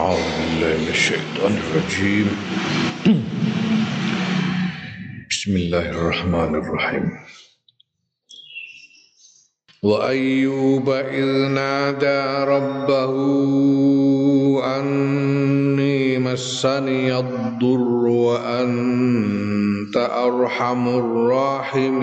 أعوذ بالله من الشيطان الرجيم. بسم الله الرحمن الرحيم. وأيوب إذ نادى ربه أني مسني الضر وأنت أرحم الراحمين.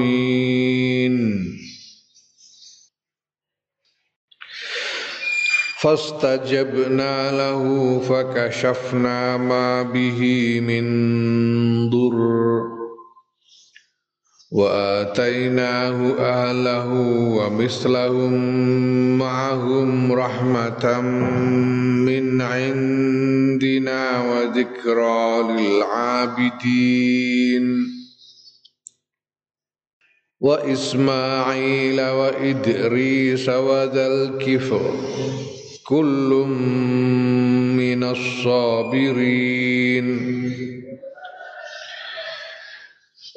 فاستجبنا له فكشفنا ما به من ضر وآتيناه أهله ومثلهم معهم رحمة من عندنا وذكرى للعابدين وإسماعيل وإدريس وذا الكفر كل من الصابرين.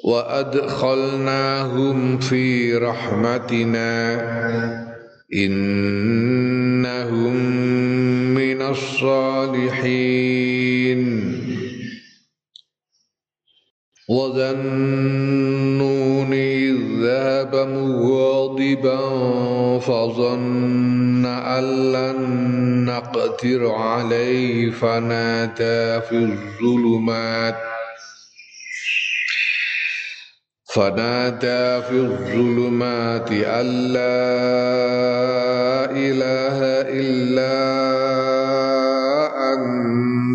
وأدخلناهم في رحمتنا. إنهم من الصالحين. وذا إذ ذهب مغاضبا فظن أن لن نقدر عليه فنادى في الظلمات فنادى في الظلمات أن لا إله إلا أنت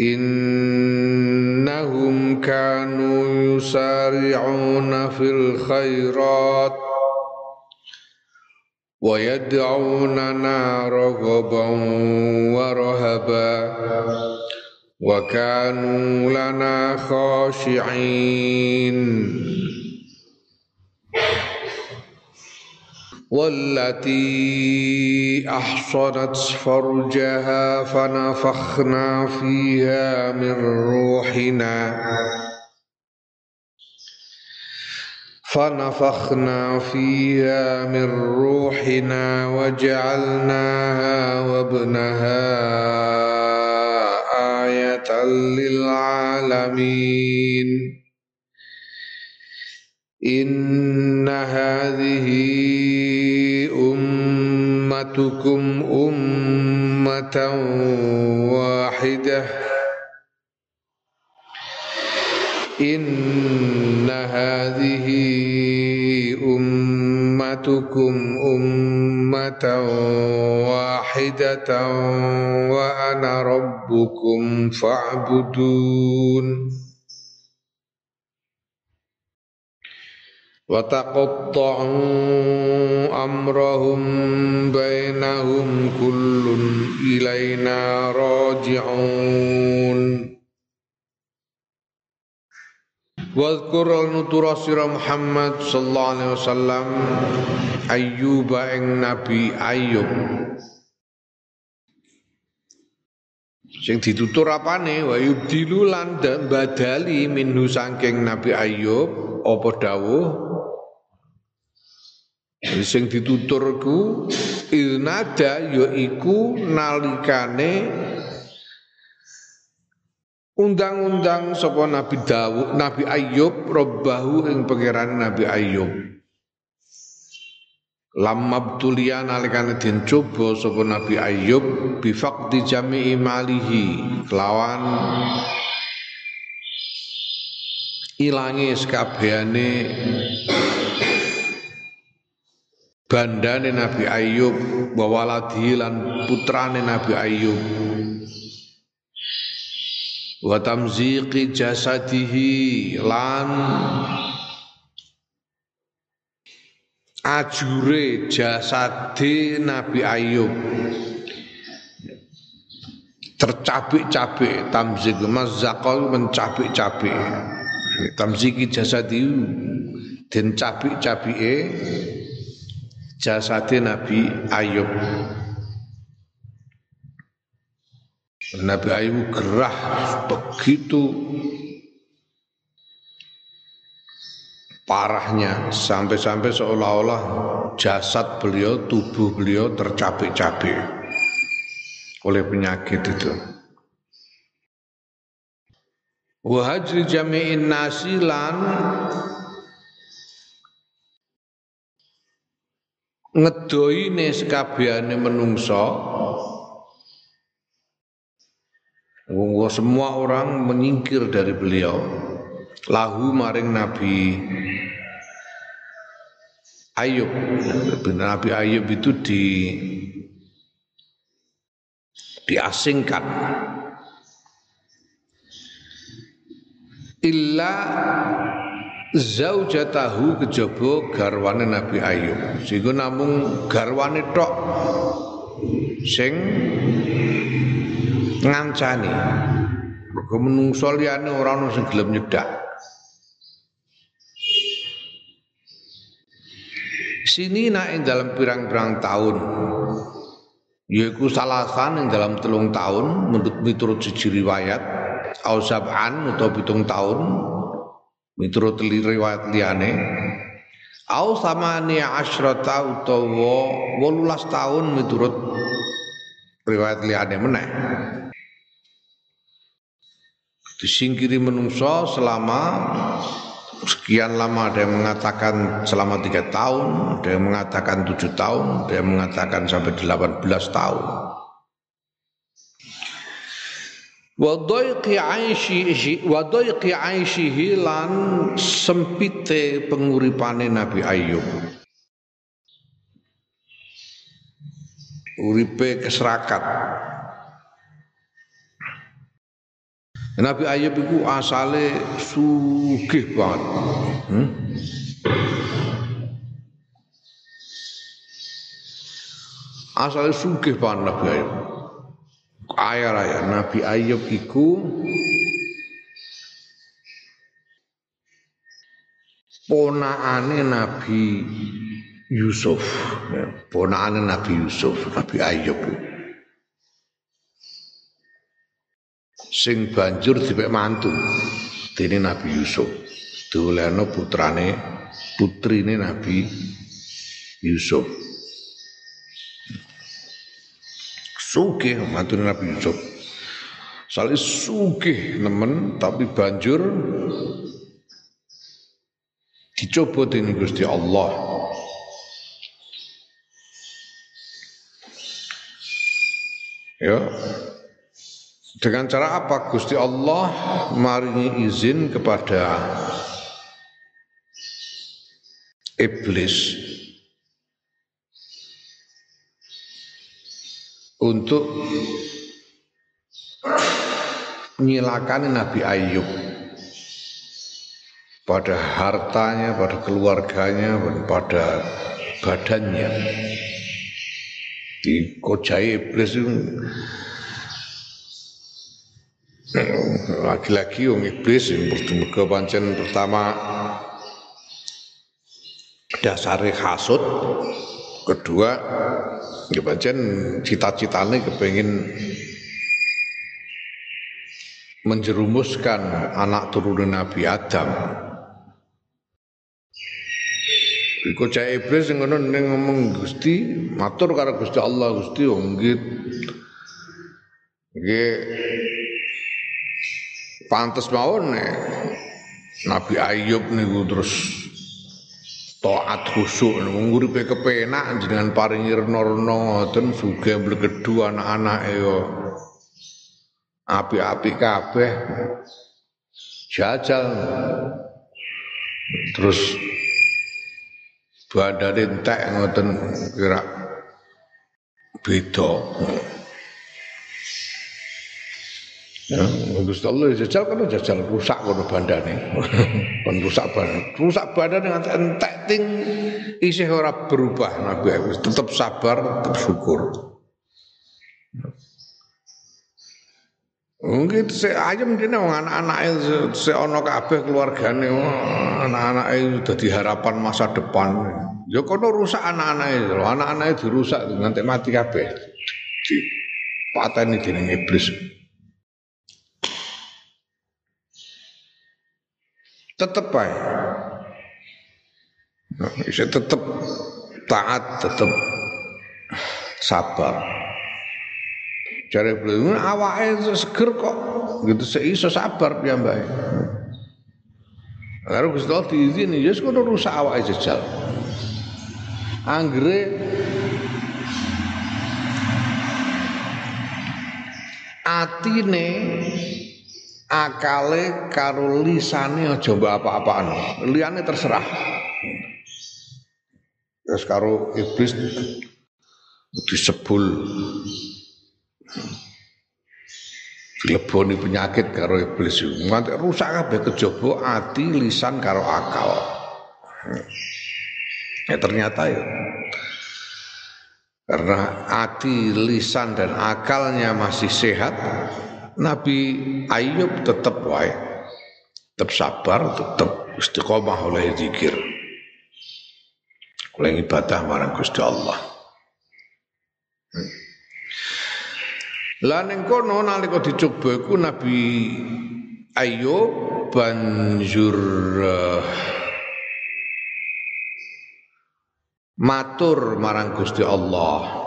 إنهم كانوا يسارعون في الخيرات ويدعوننا رغبا ورهبا وكانوا لنا خاشعين. والتي أحصنت فرجها فنفخنا فيها من روحنا. فنفخنا فيها من روحنا وجعلناها وابنها آية للعالمين. إن هذه أمتكم أمة واحدة. إن هذه أمتكم أمة واحدة وأنا ربكم فاعبدون. وتقطعوا أمرهم بينهم كل إلينا راجعون Wadhkur al-nutura sira Muhammad sallallahu alaihi wasallam Ayyub ing Nabi Ayyub Sing ditutur apane wa yubdilu lan badali minhu saking Nabi Ayyub apa dawuh Sing dituturku ilnada yaiku nalikane undang-undang sapa Nabi Dawud Nabi Ayub robbahu ing pangeran Nabi Ayub Lamma btulia nalikane den coba sapa Nabi Ayub bifaqdi jami'i malihi kelawan ilangi sekabehane bandane Nabi Ayub wa lan putrane Nabi Ayub. Wa tamziqi jasadihi lan ajure jasade Nabi Ayub. Tercabik-cabik tamzik mazzaqal mencabik-cabik tamziki jasadi den cabik-cabike jasade Nabi Ayub Nabi Ayub gerah begitu parahnya sampai-sampai seolah-olah jasad beliau, tubuh beliau tercabik-cabik oleh penyakit itu. Wahajri jami'in nasilan ngedoine sekabehane menungso. Semua orang menyingkir dari beliau. Lahu maring Nabi Ayub. Nabi Ayub itu di diasingkan. Illa zaujatahu kejaba garwane Nabi Ayub. Sehingga namung garwane tok sing ngancani. Mergo menungso liyane ora ono sing gelem nyedak. Sini nak ing dalam pirang-pirang tahun yaiku salasan ing dalam telung tahun menurut miturut siji riwayat au sab'an utawa pitung tahun miturut riwayat liyane au samani asyrata utawa 18 tahun miturut riwayat liyane meneh. Disingkiri menungso selama sekian lama ada yang mengatakan selama tiga tahun, ada yang mengatakan tujuh tahun, ada yang mengatakan sampai delapan Wadaiqi aishi wadaiqi aishihi lan sempite penguripane Nabi Ayub. Uripe keserakat Nabi Ayub itu asale sugih banget. Hmm? Asale sugih banget Nabi Ayub. Kaya raya Nabi Ayub iku ponakane Nabi Yusuf, ya, ponakane Nabi Yusuf, Nabi Ayub. sing banjur dipek mantu dene Nabi Yusuf. Diolehno putrane putrine Nabi Yusuf sugih mantu Nabi Yusuf. Salih sugih nemen tapi banjur dicoba dengan Gusti Allah. Ya. Dengan cara apa? Gusti Allah maringi izin kepada iblis untuk menyilakan Nabi Ayub. Pada hartanya, pada keluarganya, dan pada badannya. Di kojai iblis itu lagi-lagi wong iblis mergo pancen pertama. Dasare hasud kedua ya pancen cita-citane kepengin menjerumuskan anak turunan Nabi Adam. Iku cah iblis yang ngono ngomong Gusti, matur karo Gusti Allah Gusti wong nggih. Nggih. Pantes mawon Nabi Ayub niku terus taat khusuk nguripe kepenak jenengan paringi rena-rena ngoten sugih blegedu anak-anake yo. Api-api kabeh. Jajal. Terus badane entek ngoten kira beda Ya, Gusti Allah jajal kan jajal rusak kono bandane. Kon rusak badan. Rusak badan dengan entek ting isih ora berubah Nabi tetap sabar, tetap syukur. Mungkin se ayam dene wong anak-anake se ana kabeh keluargane anak-anake dadi harapan masa depan. Ya kono rusak anak-anake, anak-anake dirusak nganti mati kabeh. Pateni dening iblis. Tetep nah, bisa tetep taat tetep sabar. Cari beliau awalnya seger kok. Gitu seiso sabar baik Lalu Gusti Allah diizini, ya sekono rusak awake jejal. Anggere atine akale karo lisane aja mbok apa-apaan. Liyane terserah. Terus karo iblis disebul dileboni penyakit karo iblis nganti rusak kabeh kejaba ati lisan karo akal ya ternyata ya karena hati, lisan dan akalnya masih sehat Nabi Ayub tetap wae, tetap sabar, tetap istiqomah oleh zikir. Oleh ibadah marang Gusti Allah. Hmm. Kono nalika dicoba iku Nabi Ayub banjur uh, matur marang Gusti Allah.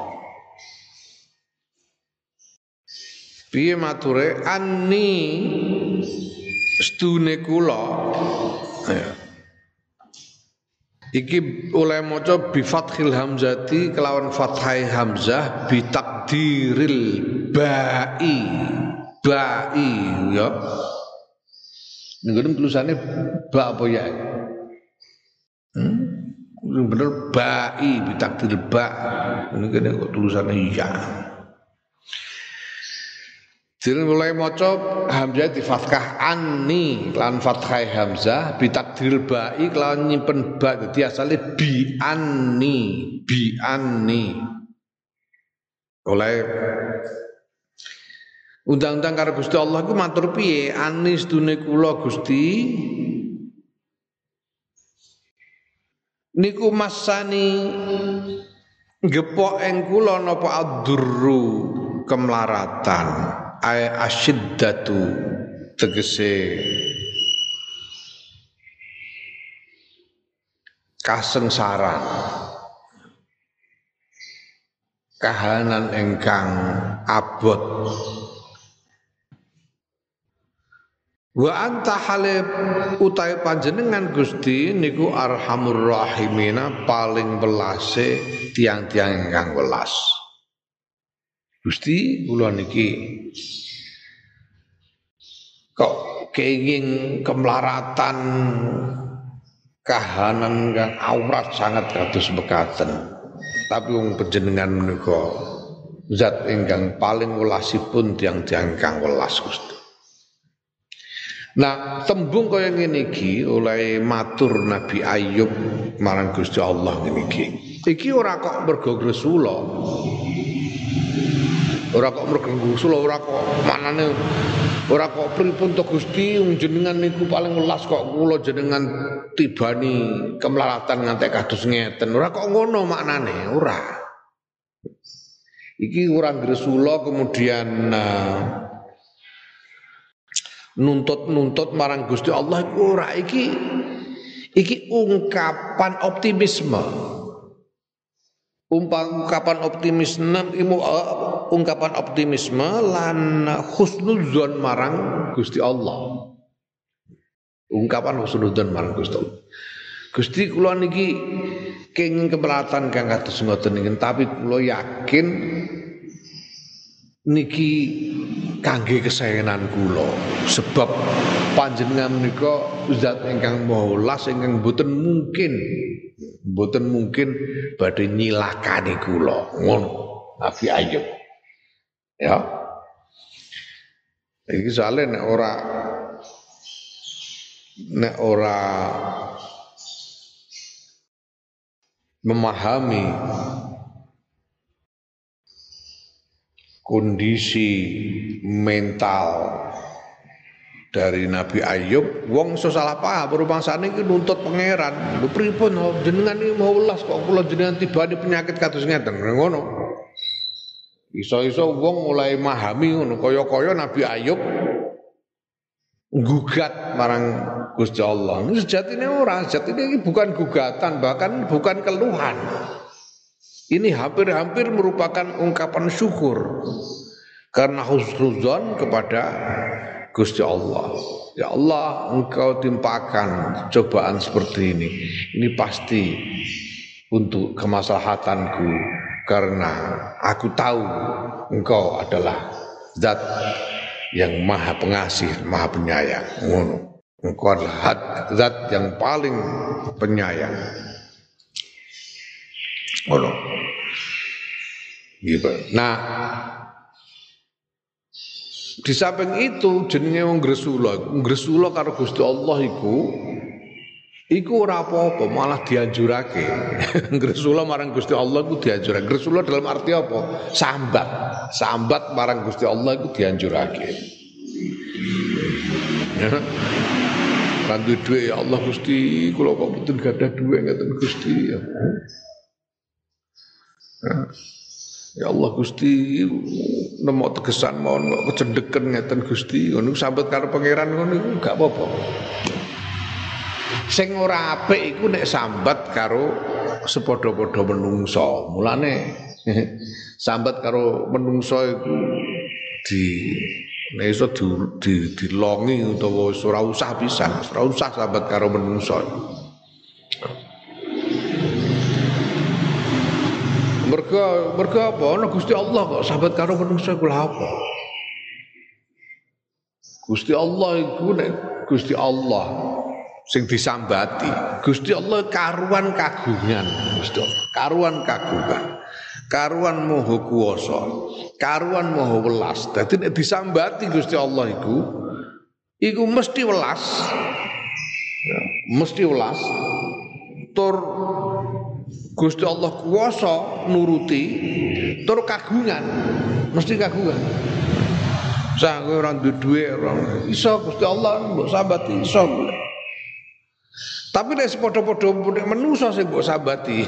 Piye mature anni stune kula ya. Iki oleh maca bi fathil hamzati kelawan fathai hamzah bi takdiril ba'i ba'i ya. Ning tulisannya ba apa ya? Hmm? Bener ba'i bi takdiril ba. Ini kok tulisannya ya. Jadi mulai maca hamzah di fathah anni lan fathah hamzah bitakdir ba'i kelawan nyimpen ba dadi asale bi anni bi anni. Oleh undang-undang karo Gusti Allah ku matur piye? Anni sedune kula Gusti. Niku masani gepok ing kula napa kemlaratan ay asyiddatu tegese kasengsaran kahanan engkang abot Wa anta halib utai panjenengan Gusti niku arhamur rahimina paling welase tiang-tiang ingkang welas. Gusti kula niki kok kenging kemlaratan kahanan kang aurat sangat kados mekaten. Tapi wong panjenengan menika zat ingkang paling welasipun tiang-tiang kang welas Gusti. Nah, tembung kaya ngene iki oleh matur Nabi Ayub marang Gusti Allah ngene iki. Iki ora kok mergo Gresula. Ora kok mergo ngusul ora kok manane ora kok pripun to Gusti jenengan niku paling welas kok kula jenengan tibani kemelaratan ngantek kados ngeten. Ora kok ngono maknane, ora. Iki ora gresula kemudian uh, nuntut-nuntut marang Gusti Allah ora iki iki ungkapan optimisme ungkapan optimisme uh, ungkapan optimisme lan husnuzon marang Gusti Allah. Ungkapan husnuzon marang Gusti Allah. Gusti kula niki kenging keberatan kang kados ngoten tapi kula yakin niki kangge kesayangan kula. Sebab panjenengan menika zat ingkang maha ingkang boten mungkin boten mungkin badhe nyilakani kula. Ngono Nabi Ayub. Ya. Iki soalnya nek ora nek ora memahami kondisi mental dari Nabi Ayub wong iso salah paham rumangsane iki nuntut pangeran lho pripun oh, jenengan iki mau welas kok kula jenengan tibane penyakit kados ngeten ngono iso-iso wong mulai memahami ngono kaya-kaya Nabi Ayub gugat marang Gusti Allah. Sejatine ora, sejatine ini bukan gugatan, bahkan bukan keluhan. Ini hampir-hampir merupakan ungkapan syukur karena husnuzon kepada Gusti Allah. Ya Allah, Engkau timpakan cobaan seperti ini. Ini pasti untuk kemaslahatanku karena aku tahu Engkau adalah zat yang maha pengasih, maha penyayang. Engkau adalah zat yang paling penyayang. Ngono. Gitu. Nah, di samping itu jenenge wong Gresula, Gresula karo Gusti Allah iku iku ora apa-apa, malah dianjurake. Gresula marang Gusti Allah iku dianjurake. Gresula dalam arti apa? Sambat. Sambat marang Gusti Allah iku dianjurake. Ya. Duwe ya Allah Gusti, kula kok mboten gadah duwe ngeten Gusti ya. Ya Allah Gusti nemu tegesan kok kecendeken ngeten Gusti ngono sambat karo pangeran ngono iku gak apa-apa. Sing ora apik iku nek sambat karo sepadha-padha menungso. Mulane sambat karo menungso iku di nek iso di, di, dilongi utawa ora usah pisan, ora usah sambat karo menungso. Mergo mergo apa? Ana Gusti Allah kok sahabat karo manusa kula apa? Gusti Allah iku nek Gusti Allah sing disambati. Gusti Allah karuan kagungan, Gusti Allah. Karuan kagungan. Karuan moho kuwasa. Karuan moho welas. Dadi nek disambati Gusti Allah iku iku mesti welas. Ya, mesti welas. Tur Gusti Allah kuasa nuruti tur kagungan. Mesti kagungan. Saya orang duwe orang iso Gusti Allah mbok sabati iso. Tapi nek padha-padha menungso sing mbok sabati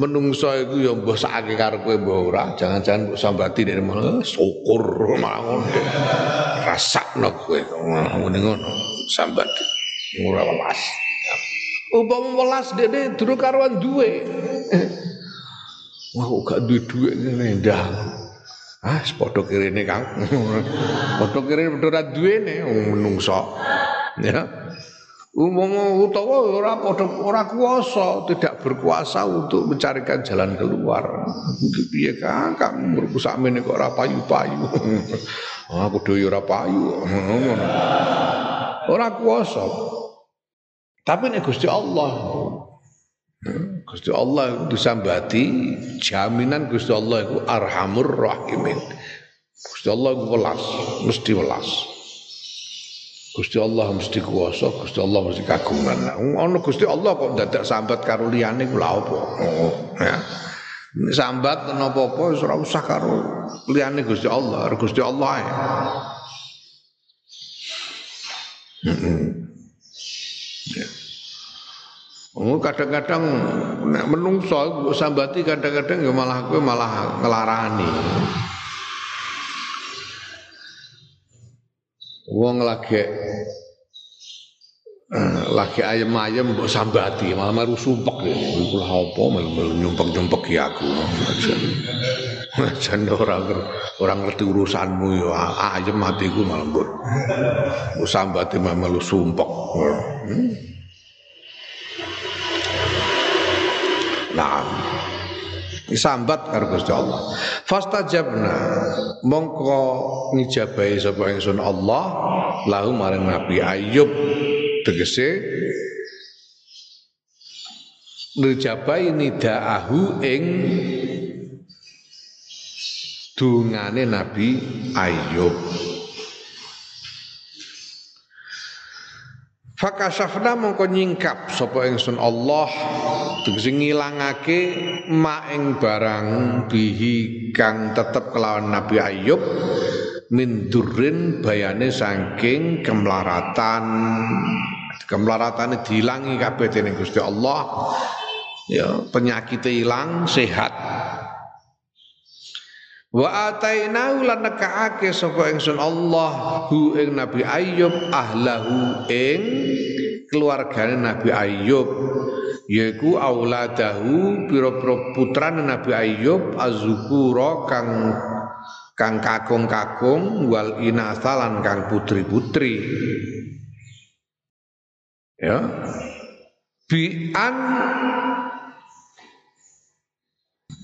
menungso iku ya mbok sakake karo kowe mbok ora. Jangan-jangan mbok sambati nek malah syukur mawon rasakno kowe ngene ngono sambati. Ora welas. Umpama welas dene durung karuan duwe. Wah gak duwe duwe ngene ndah. Ah, padha kirene Kang. Padha kirene padha ora duwene menungso. Ya. Umpama utawa ora padha ora kuasa, tidak berkuasa untuk mencarikan jalan keluar. Piye Kang, Kang umurku sakmene kok ora payu-payu. Aku dhewe ora payu. Ora kuasa. Tapi nek Gusti Allah Gusti Allah disambati jaminan Gusti Allah itu arhamur rahimin. Gusti Allah itu welas, mesti welas. Gusti Allah mesti kuasa, Gusti Allah mesti kagungan. Ono Gusti Allah kok dadak sambat karo liyane ku lha apa? Ya. Sambat napa-apa wis ora usah karo liyane Gusti Allah, Gusti Allah ya. ya. Oh kadang-kadang nek menungso sambati kadang-kadang ya malah kowe malah ngelarani. Wong lagi lagi ayam-ayam mbok sambati malah maru sumpek ya. Iku apa nyumpek-nyumpek ya aku. Jan orang orang ngerti urusanmu ya ayam matiku malah mbok sambati malah melu sumpek. Hmm. Nah, Sambat karo Gusti Allah. Fastajabna mongko ngijabahi sapa ingsun Allah lahu maring Nabi Ayub tegese ngijabahi nidaahu ing dungane Nabi Ayub. Fakasafna mongko nyingkap sapa ingsun Allah tegese ngilangake mak ing barang bihi kang tetep kelawan Nabi Ayub min durrin bayane saking kemlaratan. Kemlaratane dilangi kabeh dening Gusti Allah. Ya penyakit hilang sehat Wa atainahu lan nekaake sapa ingsun Allah hu ing Nabi Ayub ahlahu ing keluargane Nabi Ayub yaiku auladahu pira-pira putrane Nabi Ayub azukura kang kang kakung-kakung wal inasalan kang putri-putri. Ya. Bi'an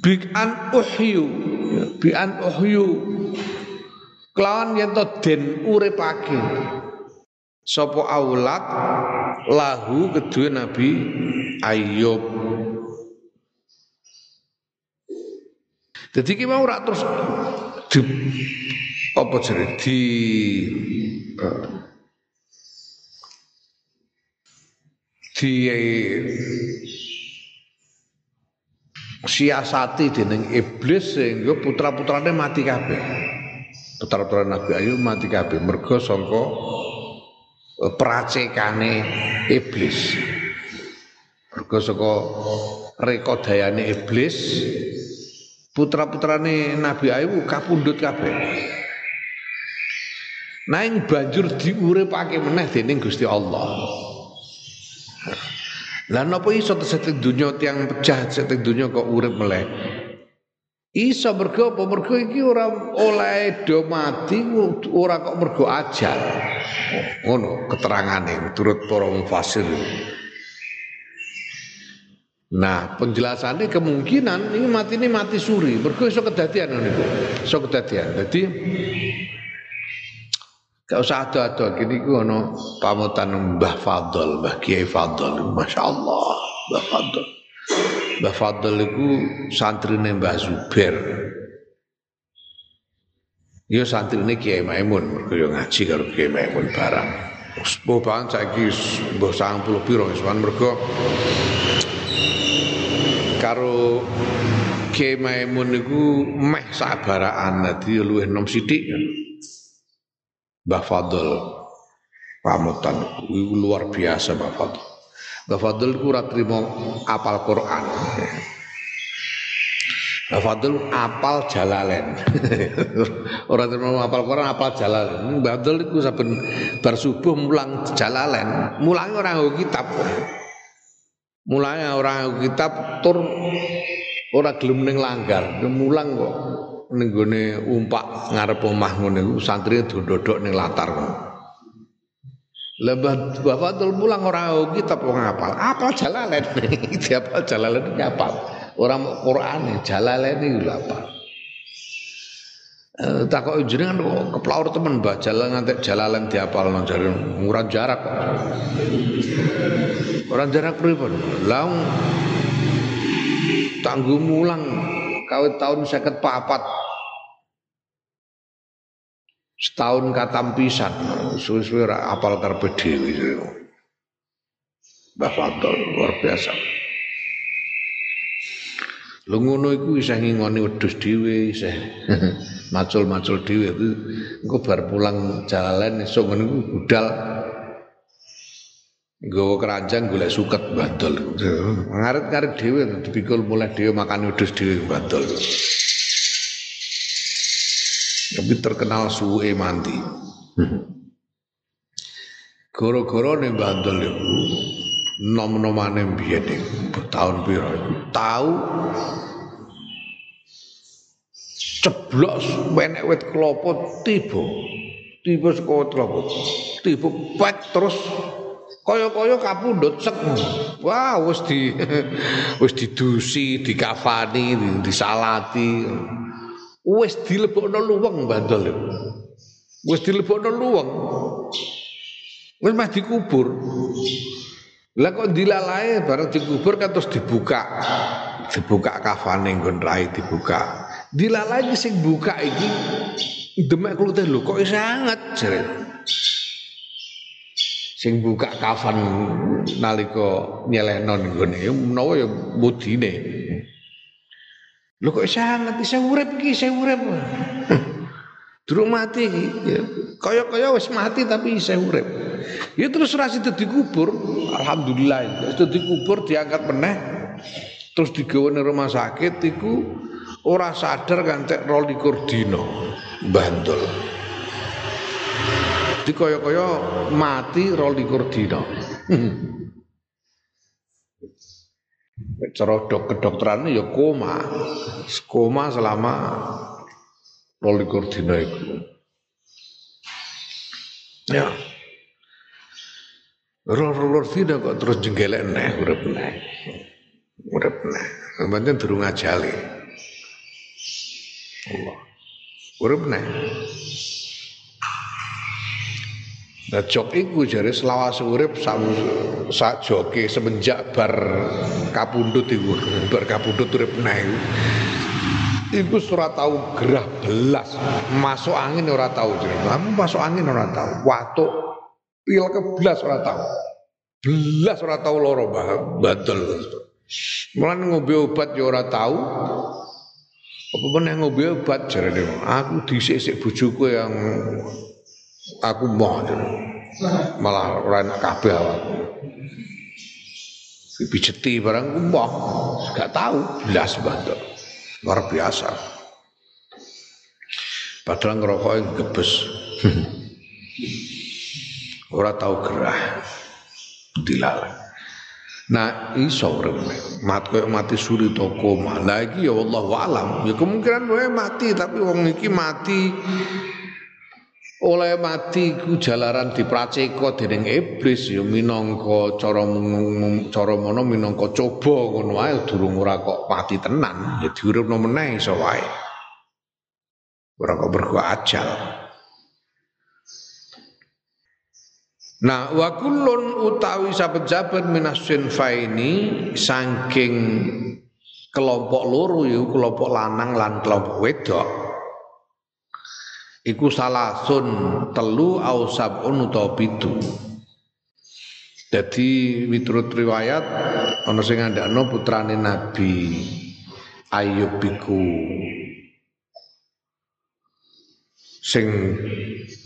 bi'an uhyu bi'an uhyu. Kelawan yen to den uripake. Sapa aulad lahu kedua Nabi Ayub. Jadi kita mau terus di apa jadi di uh, di siasati dening iblis sehingga putra-putrane mati kabeh. Putra-putra Nabi Ayub mati kabeh mergo sangka eh, peracekane iblis. Mergo saka rekodayane iblis putra-putrane Nabi Ayub kapundhut kabeh. Nang banjur diuripake meneh dening Gusti Allah. Lah napa iso setting dunya tiang pecah setting dunya kok urip meleh? Iso mergo apa mergo iki ora oleh do mati ora kok mergo ajal. Ngono keterangane turut para mufasir. Nah, penjelasannya kemungkinan ini mati ini mati suri. Mergo iso kedadian niku. Iso kedadian. Jadi Gak usah ada-ada gini ku ono pamutan Mbah Fadl, Mbah Kiai Fadl, Masya Allah, Mbah Fadl. Mbah Fadl itu santrine Mbah Zubair. Ya santrine Kiai Maimun, mergo yo ngaji karo Kiai Maimun barang. Sepuh banget saiki mbah 90 piro sowan mergo karo Kiai Maimun niku meh sabaraan dadi luwih nom sithik. Mbah Fadl pamutan luar biasa Mbah Fadl. Mbah Fadl itu ora trimo apal Quran. Mbah Fadl apal Jalalain. ora trimo apal Quran apal Jalalain. Mbah Fadl itu saben bar subuh mulang Jalalain, mulange ora nggo kitab. Mulanya orang kitab tur ora gelem ning langgar, mulang kok ning gone umpak ngarep omah ngene iku santri dodok ning latar ngono. Lebah bapak tul pulang orang kitab wong apal. Apal jalalen. Diapal jalalen apal. Orang mau Quran jalalen iki lho apal. Eh, takok jenengan kok keplaur temen Mbah jalan ngantek jalalan diapalno jare murah jarak. Orang jarak pripun? Laung tangguh mulang kawit tahun seket papat. Setahun katam pisan. Suwe-suwe apal karpe dhewe Mbah Fadol luar biasa. Lu ngono iku isih ngingoni wedhus dhewe isih macul-macul dhewe. Engko bar pulang jalan esuk ngono iku budal nggawa keranjang golek suket bandol ngarit-ngarit dhewe dipikul mulai dhewe makan wedhus dhewe bandol tapi terkenal suwe mandi. Goro-goro nih bandel itu nom-nomane iku tahun piro? Tahu ceblok wenek wit klopo tiba. Tiba saka klopo. Tiba pek terus kaya-kaya kapundhut sek. Wah, wis di wis didusi, dikafani, disalati. Wis dilebokno luweng bandol. Wis dilebokno luweng. Wis mah dikubur. Lah kok dilalae bareng dikubur kan terus dibuka. Dibuka kafane nggon rai dibuka. Dilalae sing buka iki demek klute lho kok sangat jare sing buka kafan nalika nyelehno nggone menawa ya mudine lho kok sangat isa urip iki isa urip. Durung mati ya, kaya-kaya wis mati tapi isa urip. Ya terus ora sida dikubur. Alhamdulillah itu dikubur diangkat meneh terus digawe rumah sakit iku ora sadar kan cek 22 dina. Bandul di kaya-kaya mati rolikur dina. Cara dok kedokteran ya koma. Koma selama rolikur dina itu. Ya. Ror-ror kok terus jenggelek neh urip neh. Urip neh. Pancen durung ajali. Allah. Urip neh. Nah jok iku jare selawase urip sak joke semenjak bar kapundhut iku. Bar kapundhut urip neh iku. Ora tau gerah belas. Masuk angin ora tau jare kamu masuk angin ora tau. Watuk pil ke belas ora tau. Belas ora tau loro batul Mulan ngombe obat ya ora tau. Apa meneh ngombe obat jarene aku dhisik-sik bojoku yang aku mau malah ora enak kabeh awakku. Pijeti barang ku mau gak tahu belas banget luar biasa. Padahal ngerokok gebes. Ora tahu gerah. Dilalah. Nah iso mat koyo mati suri to koma. Lah iki ya Allah alam. Ya kemungkinan wae mati tapi wong iki mati oleh mati ku jalaran dipraceka dening iblis ya minangka cara cara mono minangka coba ngono wae durung ora kok mati tenan ya diuripno meneh iso wae. Ora kok berku ajal. Nah, wa kullun utawi saben-saben minas faini saking kelompok loro ya kelompok lanang lan kelompok wedok iku salasun telu au sabun utawa pitu. Dadi miturut riwayat ana sing ngandakno putrane Nabi Ayub iku. Sing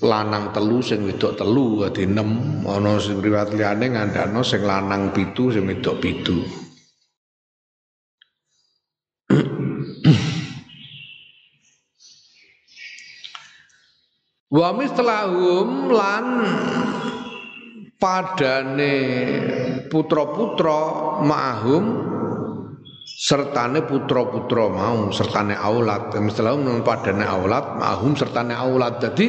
lanang telu sing wedok telu dadi 6 ana sing riwayat liyane ngandakno sing lanang pitu sing wedok pitu Wa mislahum lan padane putra-putra ma'hum sertane putra-putra mau sertane aulad. Mislahum lan padane aulad ma'hum sertane aulad. Jadi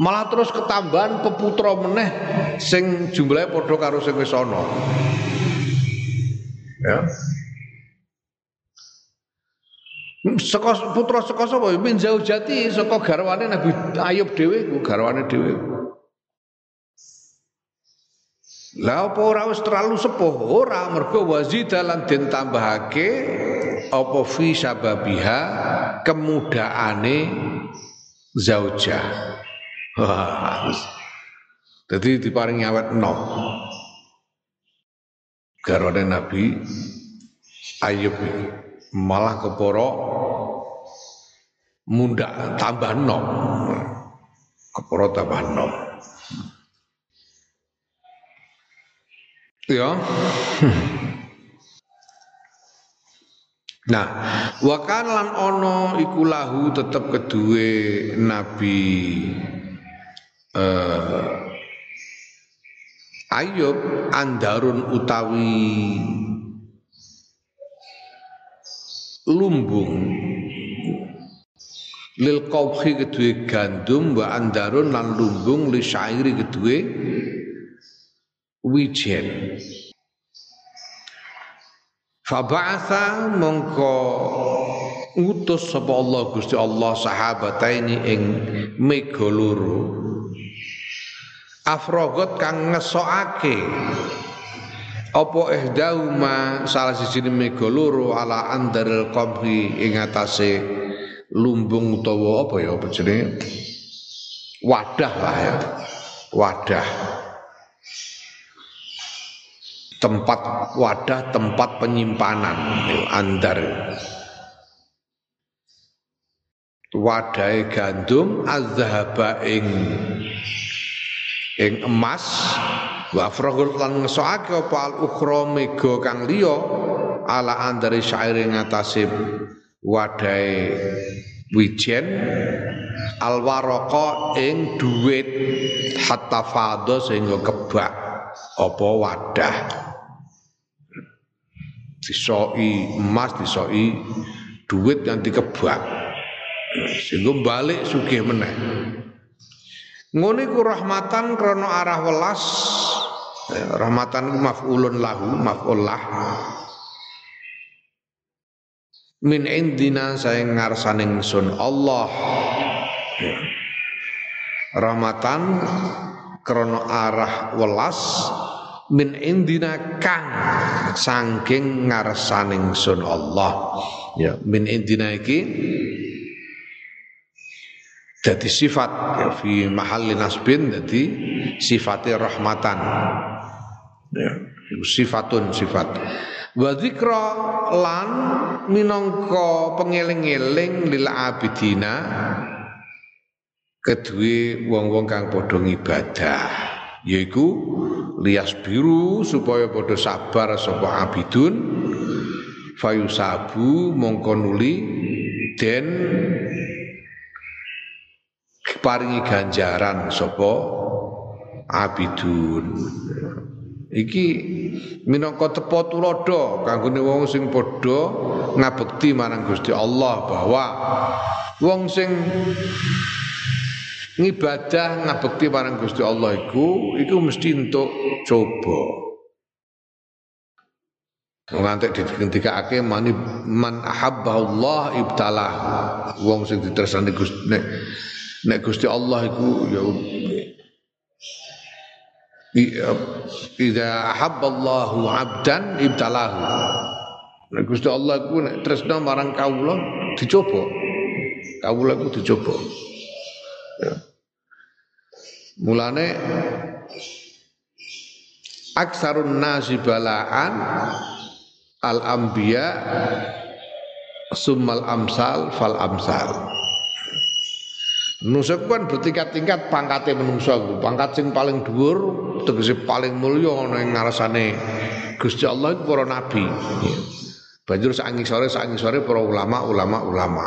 malah terus ketambahan peputra meneh sing jumlahe padha karo sing wis ana. Ya Saka putra saka sapa? Min zaujati saka garwane Nabi Ayub dhewe ku garwane dhewe. Lah apa ora wis terlalu sepuh? Ora mergo wazida lan den tambahake apa fi sababiha kemudaane zauja. Jadi diparingi awet nom. Garwane Nabi Ayub ini malah keporo munda tambah nom. Keporo tambah nom. Ya. Nah, wakan lan ono iku lahu tetep kedue Nabi uh, Ayub andarun utawi lumbung. Lil qawhi kedue gandum wa andarun lan lumbung li syairi kedue wijen. Faba'atha mongko ngutus sapa Allah Gusti Allah sahabataini ing mega loro. Afrogot kang ngesokake apa ihdauma salah siji mega loro ala andaril qabri ing atase lumbung utawa apa ya apa jenenge? Wadah lah ya. Wadah. Tempat wadah tempat penyimpanan andar. Wadai gandum azhaba ing ing emas wa fragul lan ngesoake apa al ukhra mega kang liya ala andari syair ing atase wadai wijen al waraka ing duit hatta fadha sehingga kebak apa wadah. Disoi emas disoi duit yang dikebak. Sehingga balik sugih meneh. Iku rahmatan krana arah welas rahmatan iku maf'ulun lahu maf'ul lah min indina saya ngarsaning sun Allah. Ya. rahmatan krana arah welas min indina kang sangking ngarsaning sun Allah. Ya min indina iki jadi sifat ya, fi mahalli nasbin jadi sifatnya rahmatan ya, sifatun sifat. Wa dzikra lan minangka pengeling-eling lil abidina kedue wong-wong kang padha ngibadah yaiku lias biru supaya padha sabar sapa abidun fayusabu mongko nuli den paringi ganjaran sapa abidun iki minangka tepa tulodo kanggone wong sing padha ngabekti marang Gusti Allah bahwa wong sing ngibadah ngabekti marang Gusti Allah iku iku mesti entuk coba. Ngantek didikake mani man ahabba Allah ibtalah. Wong sing ditresani Gusti nek nek Gusti Allah iku ya Ida ahabba Allahu abdan ibtalahu. Nek Gusti Allah iku nek tresna marang kawula dicoba. Kawula iku dicoba. Ya. Mulane aksarun nasi balaan al anbiya summal amsal fal amsal. Manusa kan bertingkat-tingkat pangkate menungso Pangkat sing paling dhuwur tegese paling mulya ana ing ngarsane Gusti Allah iku para nabi. Banjur sak sore sak sore para ulama ulama.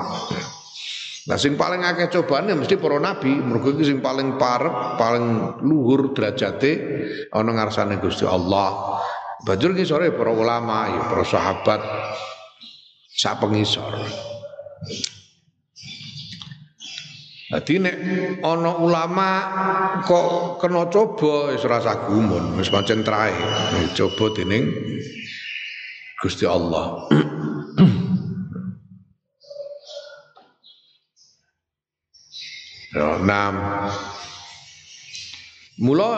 Nah sing paling akeh cobaan ya mesti para nabi, mergo iki sing paling parep, paling luhur derajate ana ngarsane Gusti Allah. Banjur iki sore para ulama, ya para sahabat sak pengisor. Dadi nek ana ulama kok kena coba wis rasa gumun, wis pancen trae. Coba dening Gusti Allah. Ya, enam. Mula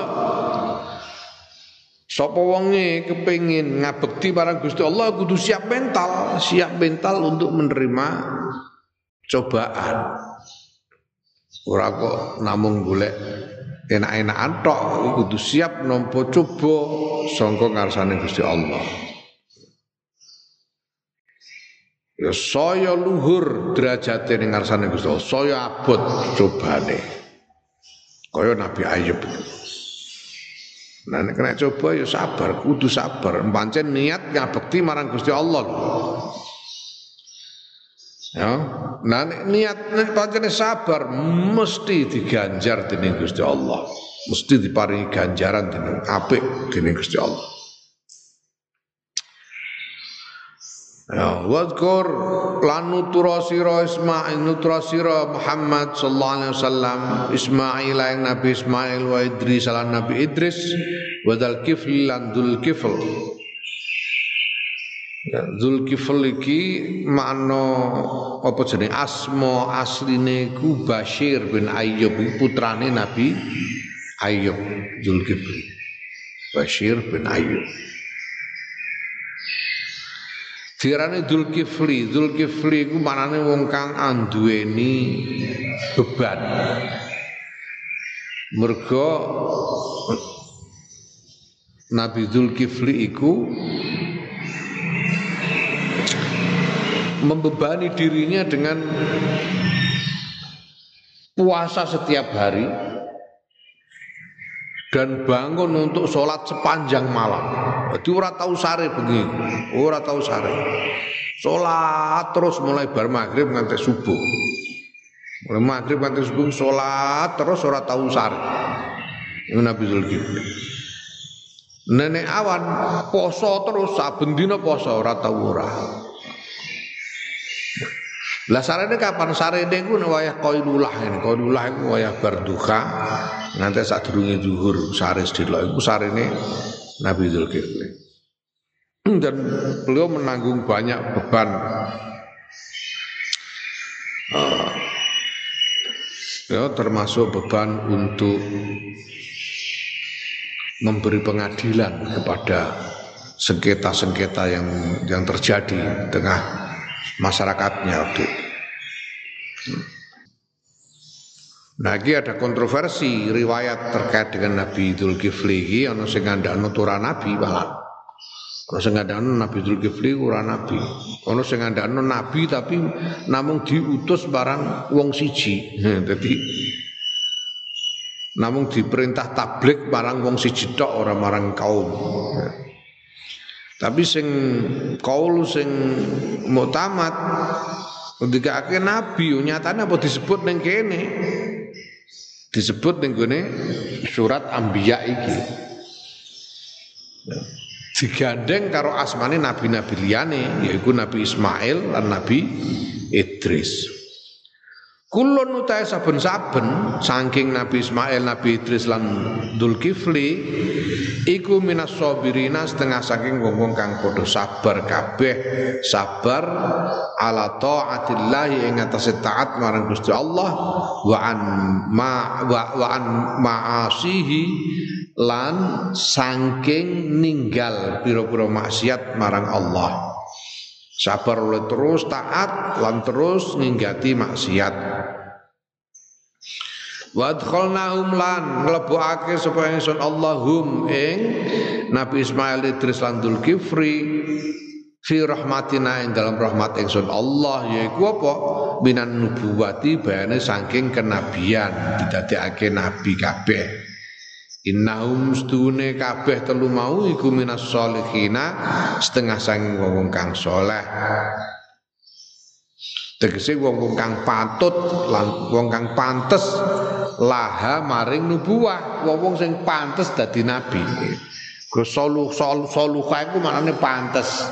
sapa wonge kepengin ngabekti marang Gusti Allah kudu siap mental, siap mental untuk menerima cobaan. Ora kok namung golek enak-enakan tok, kudu siap nampa coba sangka ngarsane Gusti Allah. Ya saya luhur derajate ning ngarsane Gusti Allah. Saya abot cobane. Kaya Nabi Ayub. Nah kena coba ya sabar, kudu sabar. Pancen niat ngabekti marang Gusti Allah. Ya, nah niat nek pancen sabar mesti diganjar dening Gusti Allah. Mesti diparingi ganjaran dening apik dening Gusti Allah. Ya, wadkur lan nutura sira Ismail nutura sira Muhammad sallallahu alaihi wasallam Ismail yang Nabi Ismail wa Idris lan Nabi Idris wadal kifli lan dul kifl Ya, Zulkifl iki makna apa jenenge asma asline ku Bashir bin Ayyub putrane Nabi Ayyub Zulkifli. Bashir bin Ayyub. Dirane Zulkifli, Zulkifli ku manane wong kang anduweni beban. Mergo Nabi Zulkifli iku membebani dirinya dengan puasa setiap hari dan bangun untuk sholat sepanjang malam. Jadi ora tahu sare begini, ora tahu sare. Sholat terus mulai bar maghrib nganti subuh. Mulai maghrib nganti subuh sholat terus ora tahu sare. Ini Nabi Zulkifli. Nenek awan poso terus saben dina poso ora tahu ora. Lah sarene kapan sarene ku wayah qailullah ini. Qailullah iku wayah berduka nganti sadurunge zuhur sare sedelo iku sarene Nabi Zulkifli. Dan beliau menanggung banyak beban uh, ya termasuk beban untuk memberi pengadilan kepada sengketa-sengketa yang yang terjadi tengah masyarakatnya waktu itu. Ini ada kontroversi riwayat terkait dengan Nabi Dzulkifli ini ana sing ngandakno ora nabi malah. Ana sing ngandakno Nabi Dzulkifli ora nabi. Ana sing ngandakno nabi tapi namung diutus barang wong siji. Dadi namung diperintah tablik barang wong siji tok ora marang kaum. Tapi sing kaul sing muktamad ketika akhir nabi nyatanya apa disebut neng kene disebut ning gone surat Anbiya iki. Digandeng karo asmane nabi-nabi liyane yaiku Nabi Ismail lan Nabi Idris. Kulun utai saben-saben saking Nabi Ismail, Nabi Idris lan Dzulkifli iku minas sabirina setengah saking wong-wong kang padha sabar kabeh, sabar ala taatillahi ing atase taat marang Gusti Allah wa an ma wa, wa an maasihi lan saking ninggal pira-pira maksiat marang Allah. Sabar oleh terus taat lan terus ninggati maksiat. Wa adkhalnahum lan nglebokake sapa ingsun Allahum ing Nabi Ismail Idris lan Dzulkifli fi rahmatina ing dalam rahmat ingsun Allah yaiku apa minan nubuwati bayane saking kenabian didadekake nabi kabeh Innahum stune kabeh telu mau iku minas solihina setengah sang wong kang soleh. Tegese wong kang patut lan wong kang pantes laha maring nubuwah, wong sing pantes dadi nabi. Go solu sol soluh iku maknane pantes.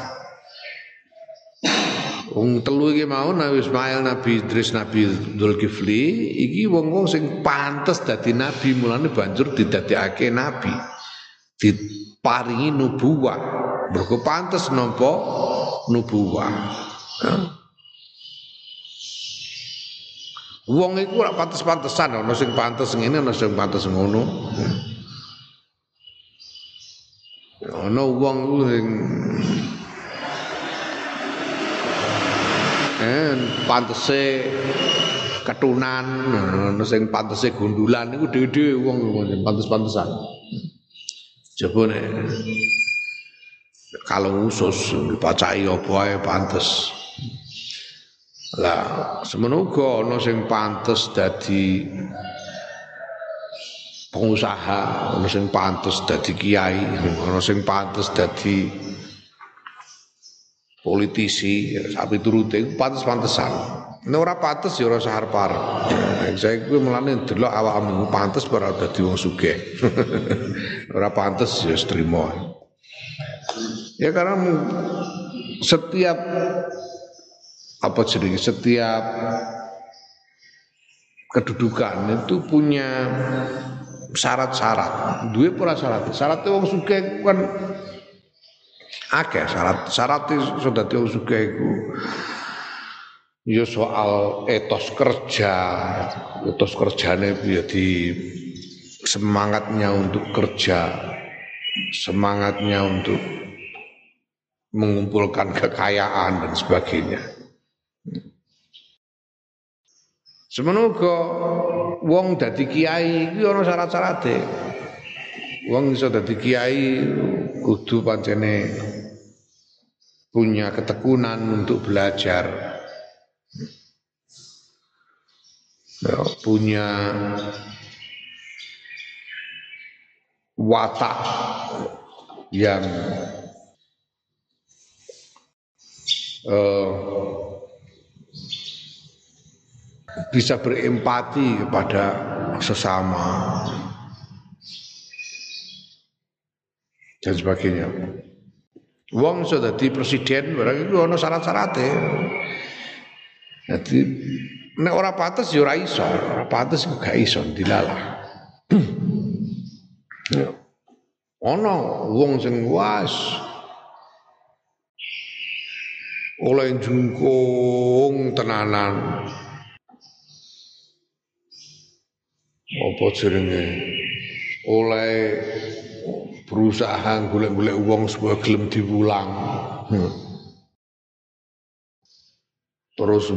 Wong telu iki mau Nabi Ismail, Nabi Idris, Nabi Dzulkifli iki wong-wong sing pantes dadi nabi mulane banjur didadekake nabi. Diparingi nubuwah. Mergo pantes nampa nubuwah. Wong iku ora pantes-pantesan ana sing pantes ngene ana sing pantes ngono. Ana wong sing eh pantese ketunan ono sing pantese gundulan niku dhewe-dhewe wong pantes-pantesan coba nek kalau usus dipacai apa ae pantes lah semono uga ana sing pantes dadi pengusaha ana sing pantes dadi kiai ana sing pantes dadi politisi sapi turute pantes-pantesan. Nek ora pantes ya ora sahar par. Saya kuwi mulane delok awakmu pantes ora dadi wong sugih. ora pantes ya trimo. Ya karena setiap apa jenenge setiap kedudukan itu punya syarat-syarat. Duwe ora syarat. Syarat wong sugih kan akeh syarat. Syarat sudah wong sugih iku ya soal etos kerja. Etos kerjane ya di semangatnya untuk kerja, semangatnya untuk mengumpulkan kekayaan dan sebagainya. Semenuga wong dadi kiai iki ana syarat-syarate. Wong iso dadi kiai kudu pancene punya ketekunan untuk belajar. Ya, punya watak yang uh, bisa berempati kepada sesama dan sebagainya. Wong sudah di presiden barang itu ono syarat-syaratnya. Jadi nek ora pantes ya ora iso, ora gak iso dilalah. ono wong sing was oleh jungkung tenanan apa jenenge oleh berusaha golek-golek uang supaya gelem diwulang. Hmm. Terus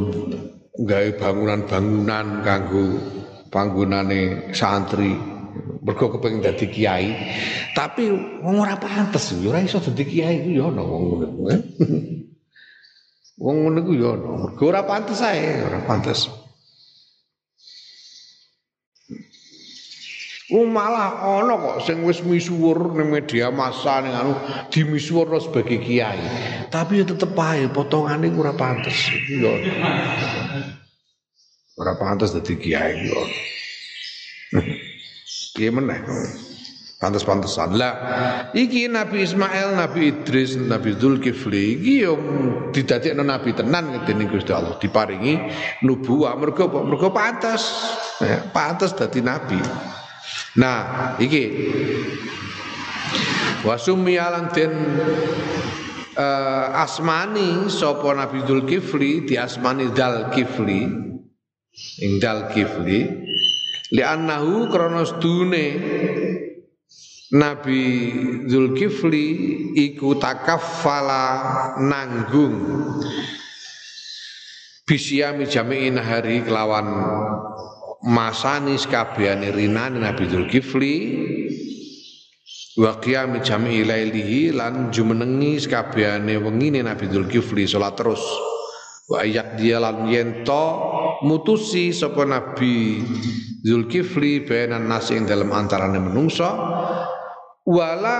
gawe bangunan-bangunan kanggo panggonane santri. Mergo kepengin dadi kiai, tapi wong ora pantes, ora iso dadi kiai ku ya ana wong ngono. Wong ngono ku ya ana, mergo ora pantes ae, ora pantes. Oh malah ana kok sing wis misuwur ning media massa ning anu dimisuwurno sebagai kiai. Tapi ya tetep ae potongane ora pantes. Iku ya. Ora pantes dadi kiai yo. Piye meneh? Pantes-pantesan. Lah iki Nabi Ismail, Nabi Idris, Nabi Zulkifli iki yo didadekno nabi tenan dening Gusti Allah diparingi nubuwah mergo mergo pantes. Ya, pantes dadi nabi. Nah, iki. Wasumi alang den uh, asmani sapa Nabi Dzulkifli di asmani Dal Kifli ing Dal Kifli li annahu krana sedune Nabi Zulkifli iku takaffala nanggung. Bisyami jami'in hari kelawan masani sekabehane rinane Nabi Dzulkifli wa qiyam jami lailihi lan jumenengi sekabehane wengine Nabi Dzulkifli salat terus. Wa ayak dia yento mutusi sapa Nabi Zulkifli benan nasi ing dalam antarane menungsa wala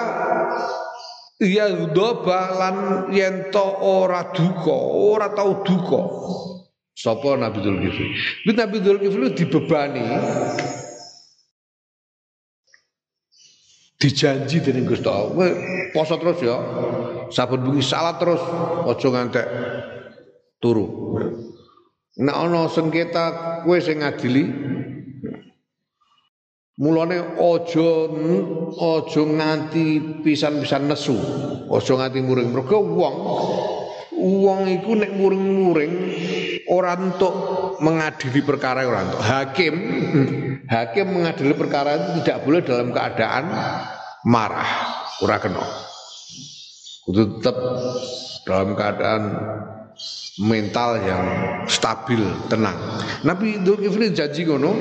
ya lan yento ora duka ora tau duka Sapa Nabi Dzulkifli? Nabi Dzulkifli dibebani dijanji dening Gusti Allah. Poso terus ya. Saben bengi salat terus, aja ngantek turu. Nek ana sengketa kowe sing ngadili Mulane aja aja nganti pisan-pisan nesu, aja nganti muring. Mergo wong wong iku nek muring-muring ora untuk mengadili perkara ora untuk hakim hakim mengadili perkara itu tidak boleh dalam keadaan marah. Ora kena. Kudu tetap dalam keadaan mental yang stabil tenang. Nabi Dzulkifli janji ngono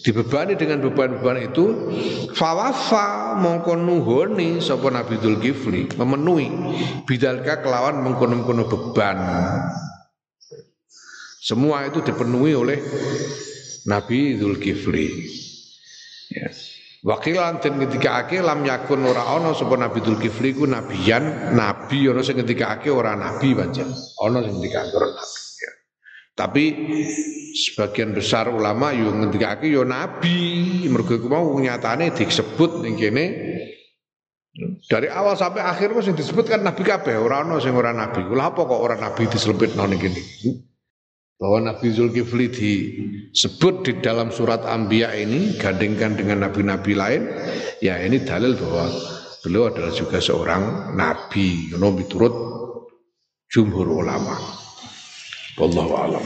dibebani dengan beban-beban itu fawafa mongko nuhoni sapa Nabi Dzulkifli memenuhi. Bidalka kelawan mengkono-kono beban semua itu dipenuhi oleh Nabi Zulkifli. Ya. Wakilan dan ketika ake lam yakun ora ono sapa Nabi Zulkifli ku nabiyan, nabi ono sing ketika ake ora nabi pancen. Ono sing ketika ake ora nabi. Ya. Tapi sebagian besar ulama yo ngendikake yo nabi, mergo iku mau nyatane disebut ning kene dari awal sampai akhir kok sing disebut kan nabi kabeh, ora ono sing ora nabi. Lha apa kok ora nabi diselempitno ning kene? Bahwa Nabi Zulkifli disebut di dalam surat Anbiya ini gandengkan dengan nabi-nabi lain ya ini dalil bahwa beliau adalah juga seorang nabi know, turut jumhur ulama. Wallahu a'lam